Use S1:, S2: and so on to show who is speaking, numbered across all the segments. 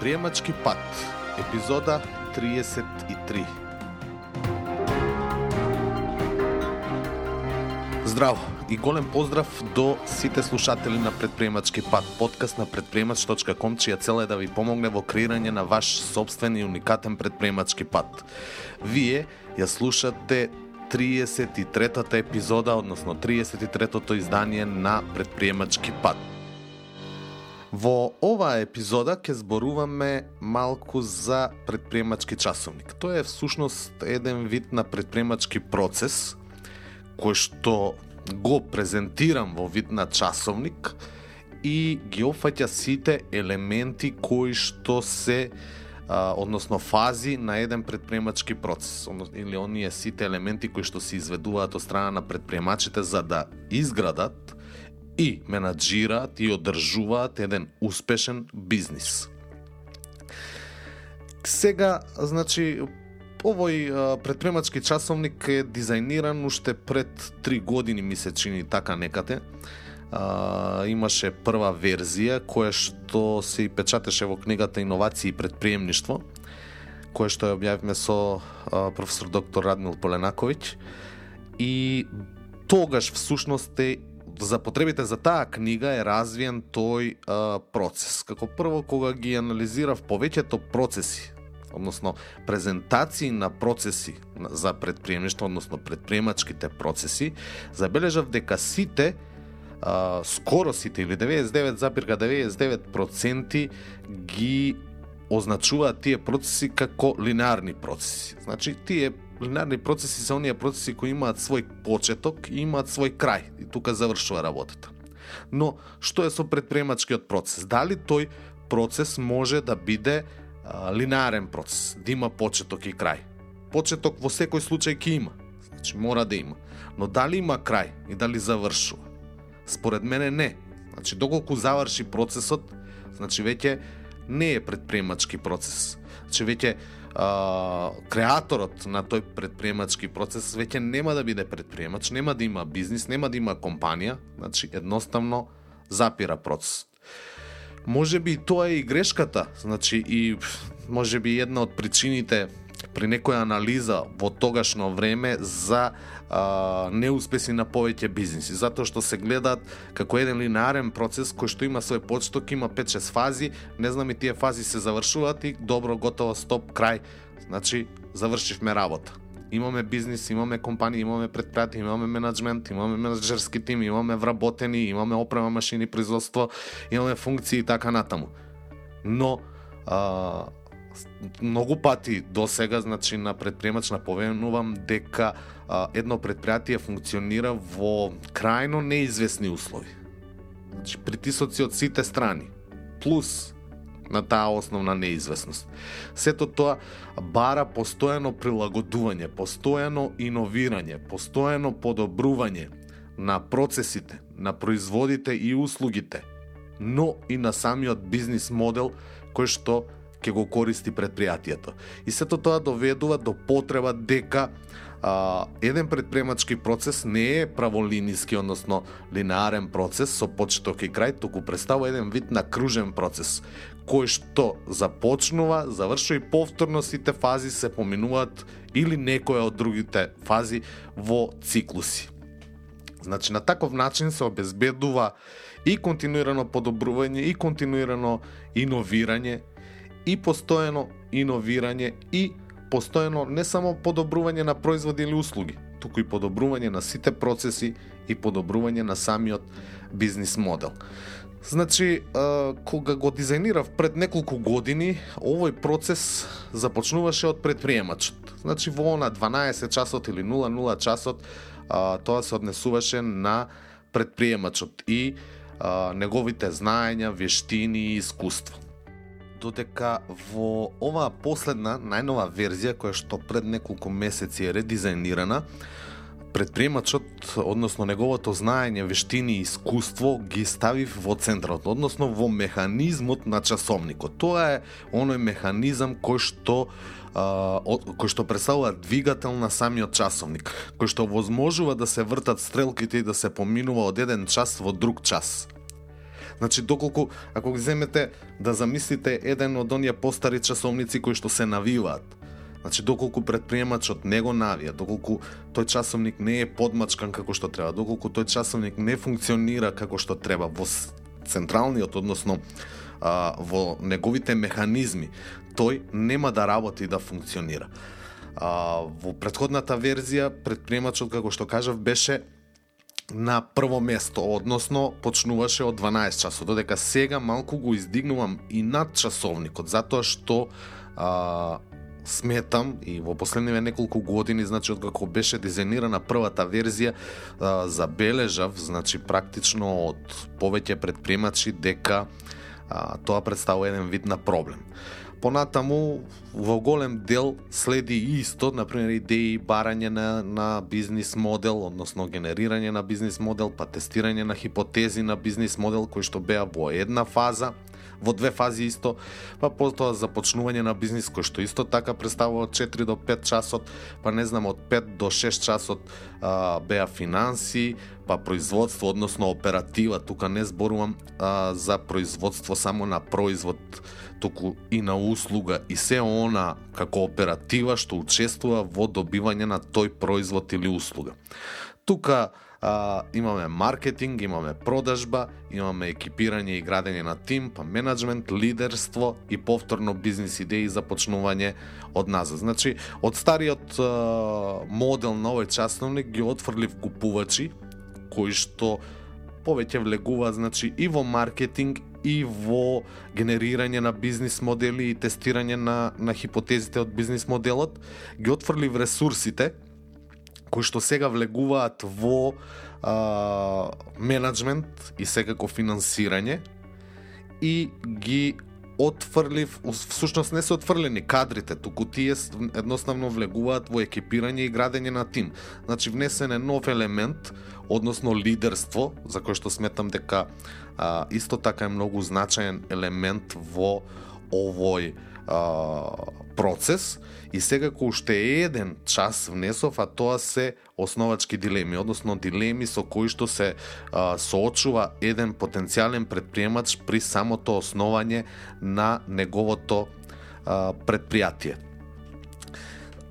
S1: Предприемачки пат, епизода 33. Здраво и голем поздрав до сите слушатели на Предприемачки пат, подкаст на предприемач.ком, чија цел е да ви помогне во креирање на ваш собствен и уникатен предприемачки пат. Вие ја слушате 33-та епизода, односно 33-тото издание на Предприемачки пат. Во оваа епизода ќе зборуваме малку за предприемачки часовник. Тоа е всушност еден вид на предприемачки процес кој што го презентирам во вид на часовник и ги опфаќа сите елементи кои што се а, односно фази на еден предприемачки процес, или оние сите елементи кои што се изведуваат од страна на предприемачите за да изградат и менаджираат и одржуваат еден успешен бизнис. Сега, значи, овој предпремачки часовник е дизајниран уште пред три години, ми се чини така некате. А, имаше прва верзија која што се и печатеше во книгата Иновации и предприемништво, која што ја објавивме со а, професор доктор Радмил Поленаковиќ и тогаш всушност е за потребите за таа книга е развиен тој а, процес. Како прво, кога ги анализирав повеќето процеси, односно презентации на процеси за предприемништво, односно предприемачките процеси, забележав дека сите а, скоро сите или 99,99% ги означуваат тие процеси како линеарни процеси. Значи, тие линарни процеси се оние процеси кои имаат свој почеток и имаат свој крај и тука завршува работата. Но што е со предприемачкиот процес? Дали тој процес може да биде а, линарен процес, да има почеток и крај? Почеток во секој случај ќе има. Значи мора да има. Но дали има крај и дали завршува? Според мене не. Значи доколку заврши процесот, значи веќе не е предприемачки процес. Значи веќе а, креаторот на тој предприемачки процес веќе нема да биде предприемач, нема да има бизнис, нема да има компанија, значи едноставно запира процес. Може би тоа е и грешката, значи и може би една од причините при некоја анализа во тогашно време за а, неуспеси на повеќе бизниси, затоа што се гледаат како еден линарен процес кој што има свој подсток, има 5-6 фази, не знам и тие фази се завршуваат и добро, готово, стоп, крај. Значи, завршивме работа. Имаме бизнис, имаме компанија, имаме предпријатие, имаме менеджмент, имаме менеджерски тим, имаме вработени, имаме опрема, машини, производство, имаме функции и така натаму. Но а, многу пати до сега, значи на предприемач напоменувам дека а, едно предпријатие функционира во крајно неизвестни услови. Значи притисоци од сите страни, плюс на таа основна неизвестност. Сето тоа бара постојано прилагодување, постојано иновирање, постојано подобрување на процесите, на производите и услугите, но и на самиот бизнис модел кој што ќе го користи предпријатието. И сето тоа доведува до потреба дека а, еден предпремачки процес не е праволиниски, односно линеарен процес со почеток и крај, туку представува еден вид на кружен процес, кој што започнува, завршува и повторно сите фази се поминуваат или некоја од другите фази во циклуси. Значи, на таков начин се обезбедува и континуирано подобрување, и континуирано иновирање, и постојано иновирање и постојано не само подобрување на производи или услуги, туку и подобрување на сите процеси и подобрување на самиот бизнис модел. Значи, кога го дизајнирав пред неколку години, овој процес започнуваше од предприемачот. Значи, во на 12 часот или 00 часот, тоа се однесуваше на предприемачот и неговите знаења, вештини и искуство додека во оваа последна, најнова верзија, која што пред неколку месеци е редизајнирана, предприемачот, односно неговото знаење, вештини и искуство ги ставив во центрот, односно во механизмот на часовникот. Тоа е оној механизам кој што кој што представува двигател на самиот часовник, кој што возможува да се вртат стрелките и да се поминува од еден час во друг час. Значи, доколку, ако ги земете да замислите еден од оние постари часовници кои што се навиваат, Значи, доколку предприемачот не го навија, доколку тој часовник не е подмачкан како што треба, доколку тој часовник не функционира како што треба во централниот, односно а, во неговите механизми, тој нема да работи и да функционира. А, во предходната верзија, предприемачот, како што кажав, беше на прво место, односно почнуваше од 12 часот, додека сега малку го издигнувам и над часовникот, затоа што а, сметам и во последниве неколку години, значи откако беше дизајнирана првата верзија, а, забележав, значи практично од повеќе предприемачи дека а, тоа представува еден вид на проблем. Понатаму, во голем дел следи исто, например, идеи барање на, на бизнис модел, односно генерирање на бизнис модел, па тестирање на хипотези на бизнис модел, кои што беа во една фаза, во две фази исто, па потоа започнување на бизнис кој што исто така представува од 4 до 5 часот, па не знам од 5 до 6 часот а, беа финанси, па производство, односно оператива, тука не зборувам а, за производство само на производ, туку и на услуга и се она како оператива што учествува во добивање на тој производ или услуга. Тука а, имаме маркетинг, имаме продажба, имаме екипирање и градење на тим, па менеджмент, лидерство и повторно бизнис идеи за почнување од назад. Значи, од стариот а, модел на овој часовник ги отфрлив купувачи кои што повеќе влегуваат значи и во маркетинг и во генерирање на бизнис модели и тестирање на на хипотезите од бизнис моделот, ги отфрлив ресурсите кои што сега влегуваат во а, менеджмент и секако финансирање и ги отфрлив, всушност не се отфрлени кадрите, туку тие едноставно влегуваат во екипирање и градење на тим. Значи внесен е нов елемент, односно лидерство, за кој што сметам дека а, исто така е многу значаен елемент во овој а, процес и сега кој уште еден час внесов, а тоа се основачки дилеми, односно дилеми со кои што се а, соочува еден потенцијален предприемач при самото основање на неговото а, предпријатие.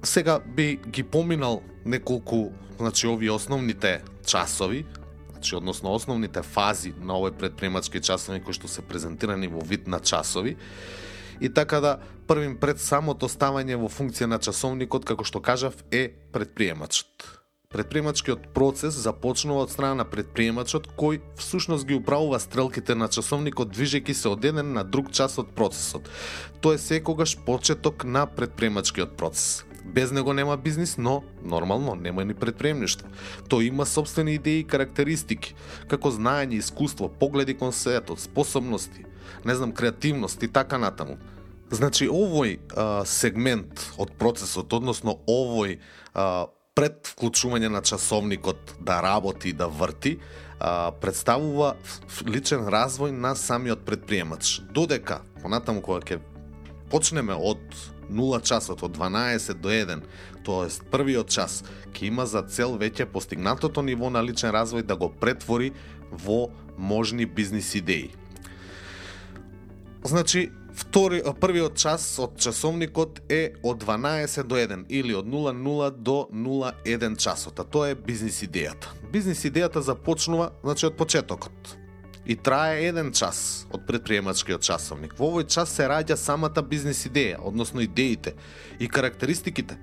S1: Сега би ги поминал неколку, значи овие основните часови, значи односно основните фази на овој предприемачки часови кои што се презентирани во вид на часови и така да првим пред самото ставање во функција на часовникот, како што кажав, е предприемачот. Предприемачкиот процес започнува од страна на предприемачот кој всушност ги управува стрелките на часовникот движејќи се од еден на друг час од процесот. Тоа е секогаш почеток на предприемачкиот процес. Без него нема бизнис, но нормално нема ни предприемништво. Тој има собствени идеи и карактеристики, како знаење, искуство, погледи кон светот, способности, не знам, креативност и така натаму. Значи, овој а, сегмент од процесот, односно овој а, пред вклучување на часовникот да работи и да врти, а, представува личен развој на самиот предприемач. Додека, понатаму кога ќе почнеме од 0 часот, од 12 до 1, тоест првиот час, ќе има за цел веќе постигнатото ниво на личен развој да го претвори во можни бизнис идеи. Значи, втори, првиот час од часовникот е од 12 до 1 или од 00 до 01 часот, а тоа е бизнис идејата. Бизнис идејата започнува значи од почетокот и трае еден час од предприемачкиот часовник. Во овој час се раѓа самата бизнис идеја, односно идеите и карактеристиките,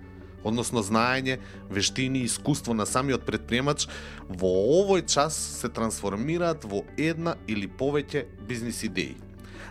S1: односно знаење, вештини и искуство на самиот предприемач во овој час се трансформираат во една или повеќе бизнис идеи.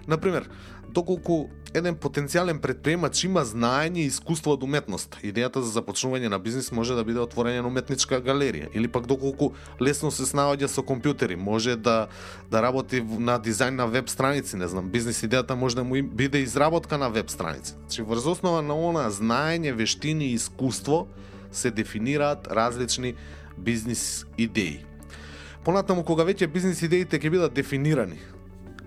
S1: Например, доколку еден потенцијален предприемач има знаење и искуство од уметност, идејата за започнување на бизнис може да биде отворање на уметничка галерија или пак доколку лесно се снаоѓа со компјутери, може да да работи на дизајн на веб страници, не знам, бизнис идејата може да му биде изработка на веб страници. Значи врз основа на она знаење, вештини и искуство се дефинираат различни бизнис идеи. Понатаму кога веќе бизнис идеите ќе бидат дефинирани,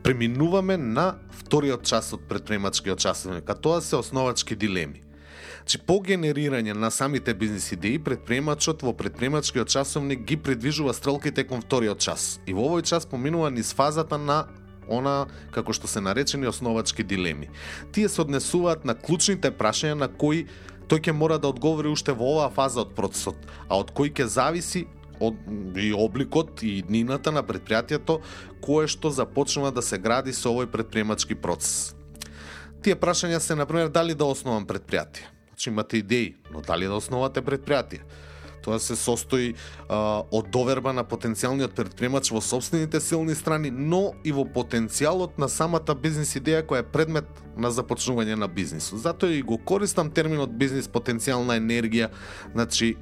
S1: преминуваме на вториот час од предприемачкиот часовник, а тоа се основачки дилеми. Значи, по генерирање на самите бизнес идеи, предприемачот во предприемачкиот часовник ги предвижува стрелките кон вториот час. И во овој час поминува низ фазата на она како што се наречени основачки дилеми. Тие се однесуваат на клучните прашања на кои тој ќе мора да одговори уште во оваа фаза од процесот, а од кои ќе зависи од, и обликот и днината на предпријатието кое што започнува да се гради со овој предприемачки процес. Тие прашања се, например, дали да основам предпријатие. Значи имате идеи, но дали да основате предпријатие? Тоа се состои а, од доверба на потенцијалниот предприемач во собствените силни страни, но и во потенцијалот на самата бизнис идеја која е предмет на започнување на бизнисот. Затоа и го користам терминот бизнис потенцијална енергија, значи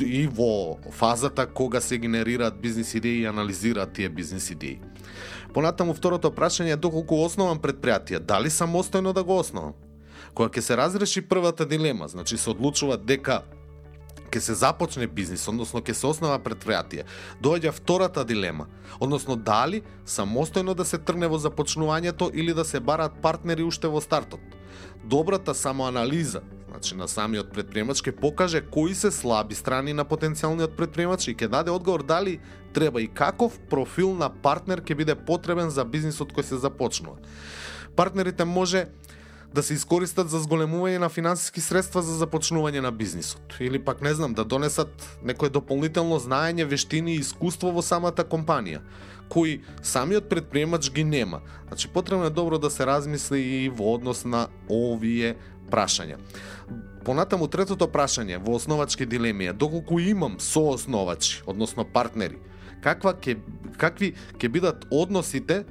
S1: и во фазата кога се генерираат бизнис идеи и анализираат тие бизнис идеи. Понатаму второто прашање е доколку основам предпријатие, дали самостојно да го основам? Кога ќе се разреши првата дилема, значи се одлучува дека ќе се започне бизнис, односно ќе се основа предпријатие, доаѓа втората дилема, односно дали самостојно да се тргне во започнувањето или да се бараат партнери уште во стартот. Добрата самоанализа. Значи на самиот предприемач ќе покаже кои се слаби страни на потенцијалниот предприемач и ќе даде одговор дали треба и каков профил на партнер ќе биде потребен за бизнисот кој се започнува. Партнерите може да се искористат за зголемување на финансиски средства за започнување на бизнисот. Или пак не знам да донесат некое дополнително знаење, вештини и искуство во самата компанија кои самиот предприемач ги нема. Значи потребно е добро да се размисли и во однос на овие прашања. Понатаму третото прашање во основачки дилеми е доколку имам соосновачи, односно партнери, каква ке, какви ќе бидат односите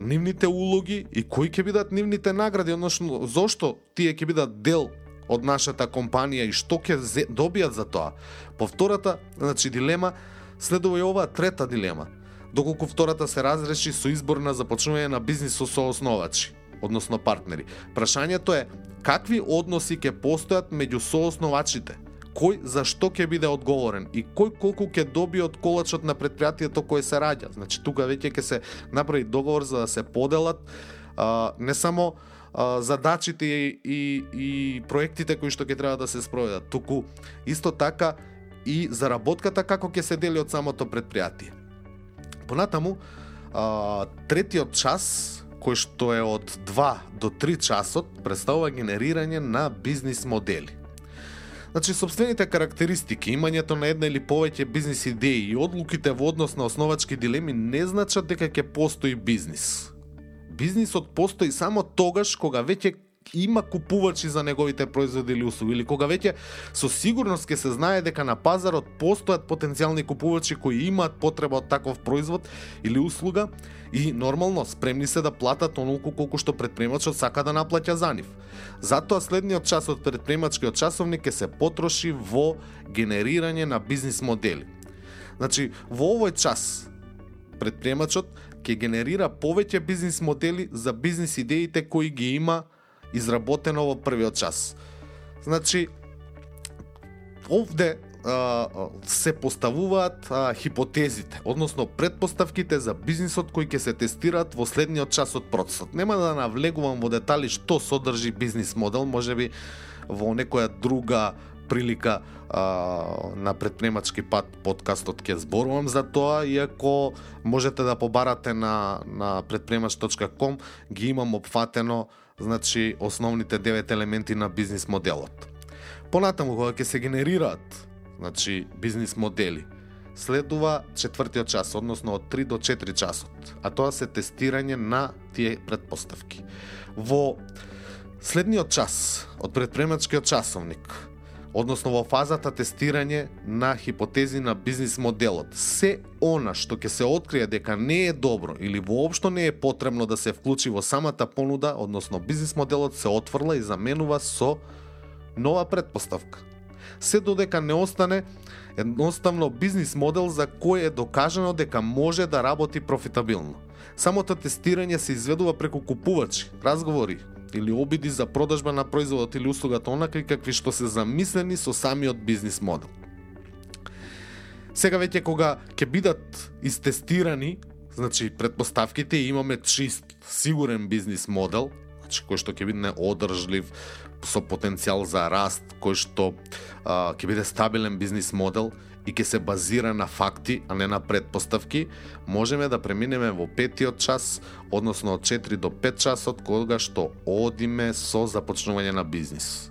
S1: нивните улоги и кои ќе бидат нивните награди, односно зошто тие ќе бидат дел од нашата компанија и што ќе добијат за тоа. По втората, значи дилема, следува и оваа трета дилема. Доколку втората се разреши со избор на започнување на бизнис со соосновачи, односно партнери. Прашањето е какви односи ќе постојат меѓу соосновачите, кој за што ќе биде одговорен и кој колку ќе доби од колачот на предпријатието кое се раѓа. Значи тука веќе ќе се направи договор за да се поделат а, не само а, задачите и, и, и проектите кои што ќе треба да се спроведат, туку исто така и заработката како ќе се дели од самото предпријатие. Понатаму, а, третиот час кој што е од 2 до 3 часот, представува генерирање на бизнис модели. Значи, собствените карактеристики, имањето на една или повеќе бизнис идеи и одлуките во однос на основачки дилеми не значат дека ќе постои бизнис. Бизнисот постои само тогаш кога веќе има купувачи за неговите производи или услуги или кога веќе со сигурност ќе се знае дека на пазарот постојат потенцијални купувачи кои имаат потреба од таков производ или услуга и нормално спремни се да платат онолку колку што предпремачот сака да наплаќа за нив. Затоа следниот час од предпремачкиот часовник ќе се потроши во генерирање на бизнис модели. Значи, во овој час предпремачот ќе генерира повеќе бизнис модели за бизнис идеите кои ги има изработено во првиот час. Значи, овде а, се поставуваат а, хипотезите, односно предпоставките за бизнисот кои ќе се тестираат во следниот час од процесот. Нема да навлегувам во детали што содржи бизнис модел, можеби во некоја друга прилика а, на предпремачки пат подкастот ќе зборувам за тоа, иако можете да побарате на, на предпремач.com, ги имам опфатено значи основните девет елементи на бизнис моделот. Понатаму кога ќе се генерираат значи бизнис модели, следува четвртиот час, односно од 3 до 4 часот, а тоа се тестирање на тие предпоставки. Во следниот час од предпремачкиот часовник односно во фазата тестирање на хипотези на бизнис моделот. Се она што ќе се открие дека не е добро или воопшто не е потребно да се вклучи во самата понуда, односно бизнис моделот се отфрла и заменува со нова предпоставка. Се додека не остане едноставно бизнис модел за кој е докажано дека може да работи профитабилно. Самото тестирање се изведува преку купувачи, разговори, или обиди за продажба на производот или услугата онакви какви што се замислени со самиот бизнис модел. Сега веќе кога ќе бидат истестирани, значи предпоставките имаме чист, сигурен бизнис модел, значи кој што ќе биде одржлив, со потенцијал за раст, кој што а, ќе биде стабилен бизнис модел и ќе се базира на факти, а не на предпоставки, можеме да преминеме во петиот час, односно од 4 до 5 часот, кога што одиме со започнување на бизнис.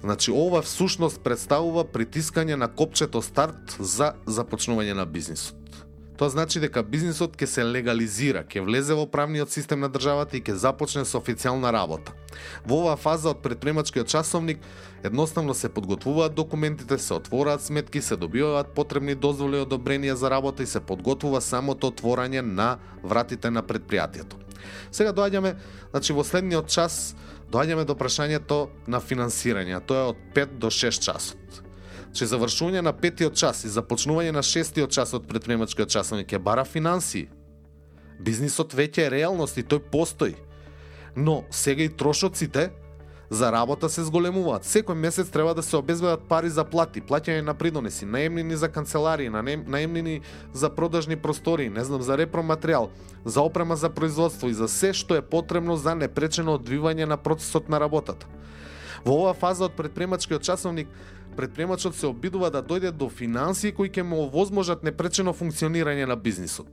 S1: Значи, ова всушност представува притискање на копчето старт за започнување на бизнисот. Тоа значи дека бизнисот ќе се легализира, ќе влезе во правниот систем на државата и ќе започне со официјална работа. Во оваа фаза од предпремачкиот часовник едноставно се подготвуваат документите, се отвораат сметки, се добиваат потребни дозволи и одобренија за работа и се подготвува самото отворање на вратите на предпријатието. Сега доаѓаме, значи во следниот час доаѓаме до прашањето на финансирање, тоа е од 5 до 6 часот че завршување на петиот час и започнување на шестиот час од предприемачкиот часовник ќе бара финансии. Бизнисот веќе е реалност и тој постои. Но сега и трошоците за работа се зголемуваат. Секој месец треба да се обезбедат пари за плати, плаќање на придонеси, наемнини за канцеларии, наемнини за продажни простори, не знам, за репроматеријал, за опрема за производство и за се што е потребно за непречено одвивање на процесот на работата. Во оваа фаза од предпремачкиот часовник предприемачот се обидува да дојде до финансии кои ќе му овозможат непречено функционирање на бизнисот.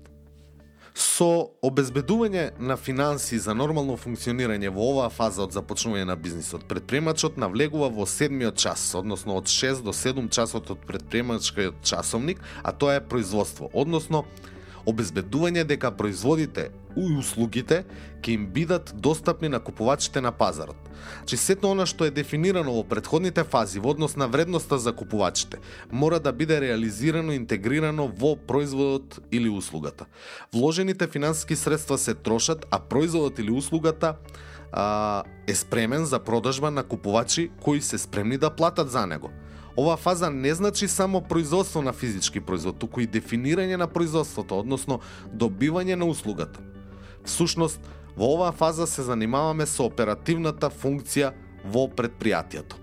S1: Со обезбедување на финансии за нормално функционирање во оваа фаза од започнување на бизнисот, предприемачот навлегува во седмиот час, односно од 6 до 7 часот од предприемачкиот часовник, а тоа е производство, односно обезбедување дека производите и услугите ќе им бидат достапни на купувачите на пазарот. Че сето она што е дефинирано во предходните фази во однос на вредноста за купувачите, мора да биде реализирано и интегрирано во производот или услугата. Вложените финансиски средства се трошат, а производот или услугата а, е спремен за продажба на купувачи кои се спремни да платат за него. Ова фаза не значи само производство на физички производ, туку и дефинирање на производството, односно добивање на услугата. Сушност во оваа фаза се занимаваме со оперативната функција во предпријатието.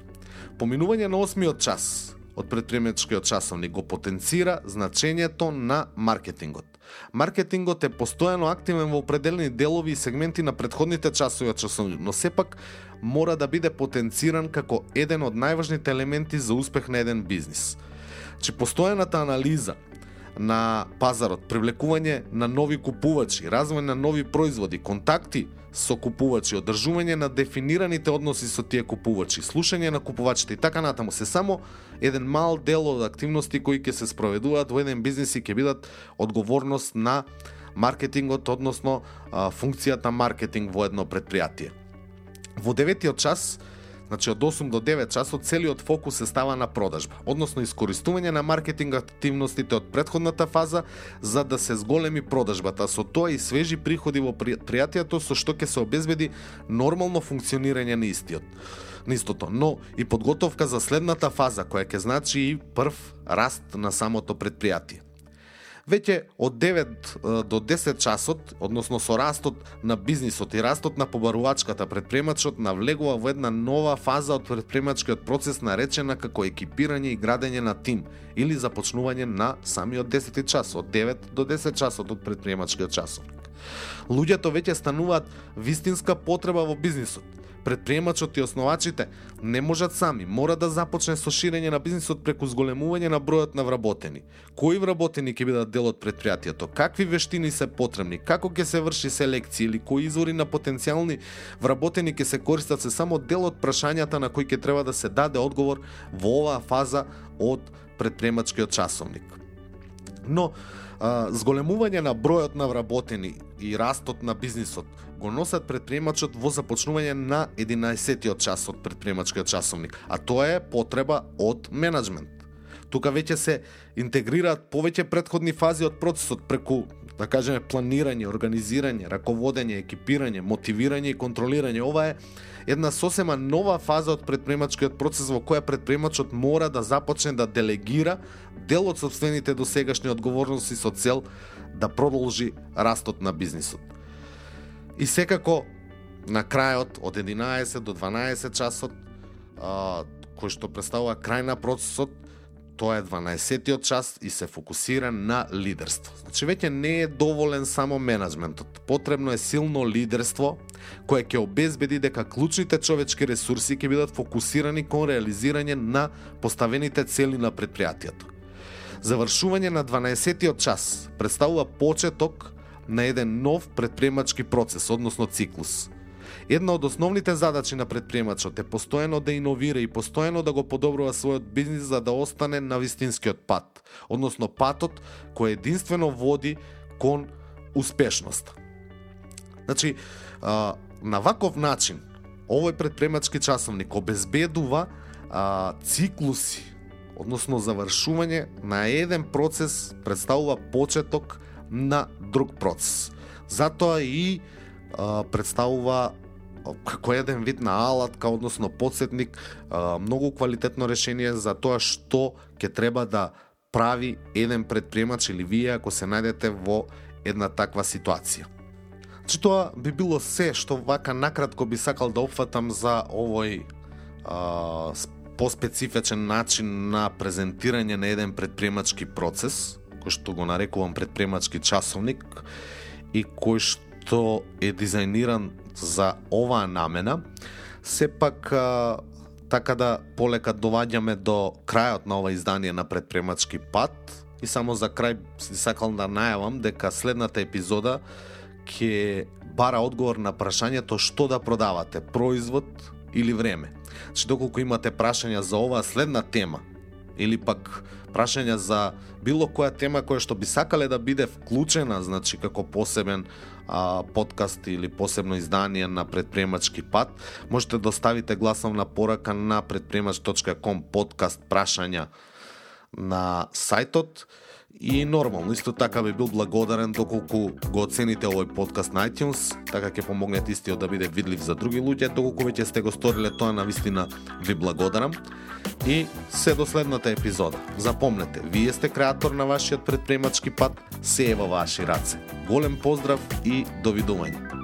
S1: Поминување на осмиот час од предприемачкиот часовник го потенцира значењето на маркетингот. Маркетингот е постојано активен во определени делови и сегменти на предходните часови од часовник, но сепак мора да биде потенциран како еден од најважните елементи за успех на еден бизнис. Че постојаната анализа на пазарот, привлекување на нови купувачи, развој на нови производи, контакти со купувачи, одржување на дефинираните односи со тие купувачи, слушање на купувачите и така натаму се само еден мал дел од активности кои ќе се спроведуваат во еден бизнис и ќе бидат одговорност на маркетингот, односно функцијата маркетинг во едно предпријатие. Во деветиот час, значи од 8 до 9 часот, целиот фокус се става на продажба, односно искористување на маркетинг активностите од предходната фаза за да се зголеми продажбата, со тоа и свежи приходи во пријатијето со што ќе се обезбеди нормално функционирање на истиот на истото, но и подготовка за следната фаза која ќе значи и прв раст на самото предпријатие. Веќе од 9 до 10 часот, односно со растот на бизнисот и растот на побарувачката, предпремачот навлегува во една нова фаза од предпремачкиот процес наречена како екипирање и градење на тим или започнување на самиот 10 час, од 9 до 10 часот од предпремачкиот часовник. Луѓето веќе стануваат вистинска потреба во бизнисот Предприемачот и основачите не можат сами, мора да започне со ширење на бизнисот преку зголемување на бројот на вработени. Кои вработени ќе бидат дел од предпријатието? Какви вештини се потребни? Како ќе се врши селекција или кои извори на потенцијални вработени ќе се користат се само дел од прашањата на кои ќе треба да се даде одговор во оваа фаза од предприемачкиот часовник. Но зголемување на бројот на вработени и растот на бизнисот го носат предприемачот во започнување на 11-тиот час од предприемачкиот часовник, а тоа е потреба од менеджмент. Тука веќе се интегрираат повеќе предходни фази од процесот преку да кажеме планирање, организирање, раководење, екипирање, мотивирање и контролирање. Ова е една сосема нова фаза од предприемачкиот процес во која предприемачот мора да започне да делегира дел од собствените досегашни одговорности со цел да продолжи растот на бизнисот. И секако на крајот од 11 до 12 часот кој што представува крај на процесот тоа е 12-тиот час и се фокусира на лидерство. Значи веќе не е доволен само менеджментот. Потребно е силно лидерство кое ќе обезбеди дека клучните човечки ресурси ќе бидат фокусирани кон реализирање на поставените цели на предпријатието. Завршување на 12-тиот час представува почеток на еден нов предприемачки процес, односно циклус. Една од основните задачи на предприемачот е постојано да иновира и постојано да го подобрува својот бизнис за да остане на вистинскиот пат, односно патот кој единствено води кон успешност. Значи, на ваков начин, овој предприемачки часовник обезбедува а, циклуси, односно завршување на еден процес представува почеток на друг процес. Затоа и а, представува како еден вид на алатка, односно подсетник, многу квалитетно решение за тоа што ќе треба да прави еден предприемач или вие ако се најдете во една таква ситуација. Значи тоа би било се што вака накратко би сакал да опфатам за овој а, поспецифичен начин на презентирање на еден предприемачки процес, кој што го нарекувам предприемачки часовник и кој што е дизајниран за оваа намена, сепак така да полека доваѓаме до крајот на ова издание на предпремачки пат и само за крај сакам сакал да најавам дека следната епизода ќе бара одговор на прашањето што да продавате, производ или време. Значи доколку имате прашања за оваа следна тема или пак прашања за било која тема која што би сакале да биде вклучена, значи како посебен а, подкаст или посебно издание на предприемачки пат, можете да оставите гласовна порака на предприемач.com подкаст прашања на сајтот. И нормално, исто така би бил благодарен доколку го оцените овој подкаст на iTunes, така ќе помогнете истиот да биде видлив за други луѓе, доколку веќе сте го сториле тоа на вистина ви благодарам. И се до следната епизода. Запомнете, вие сте креатор на вашиот предпремачки пат, се е во ваши раце. Голем поздрав и довидување.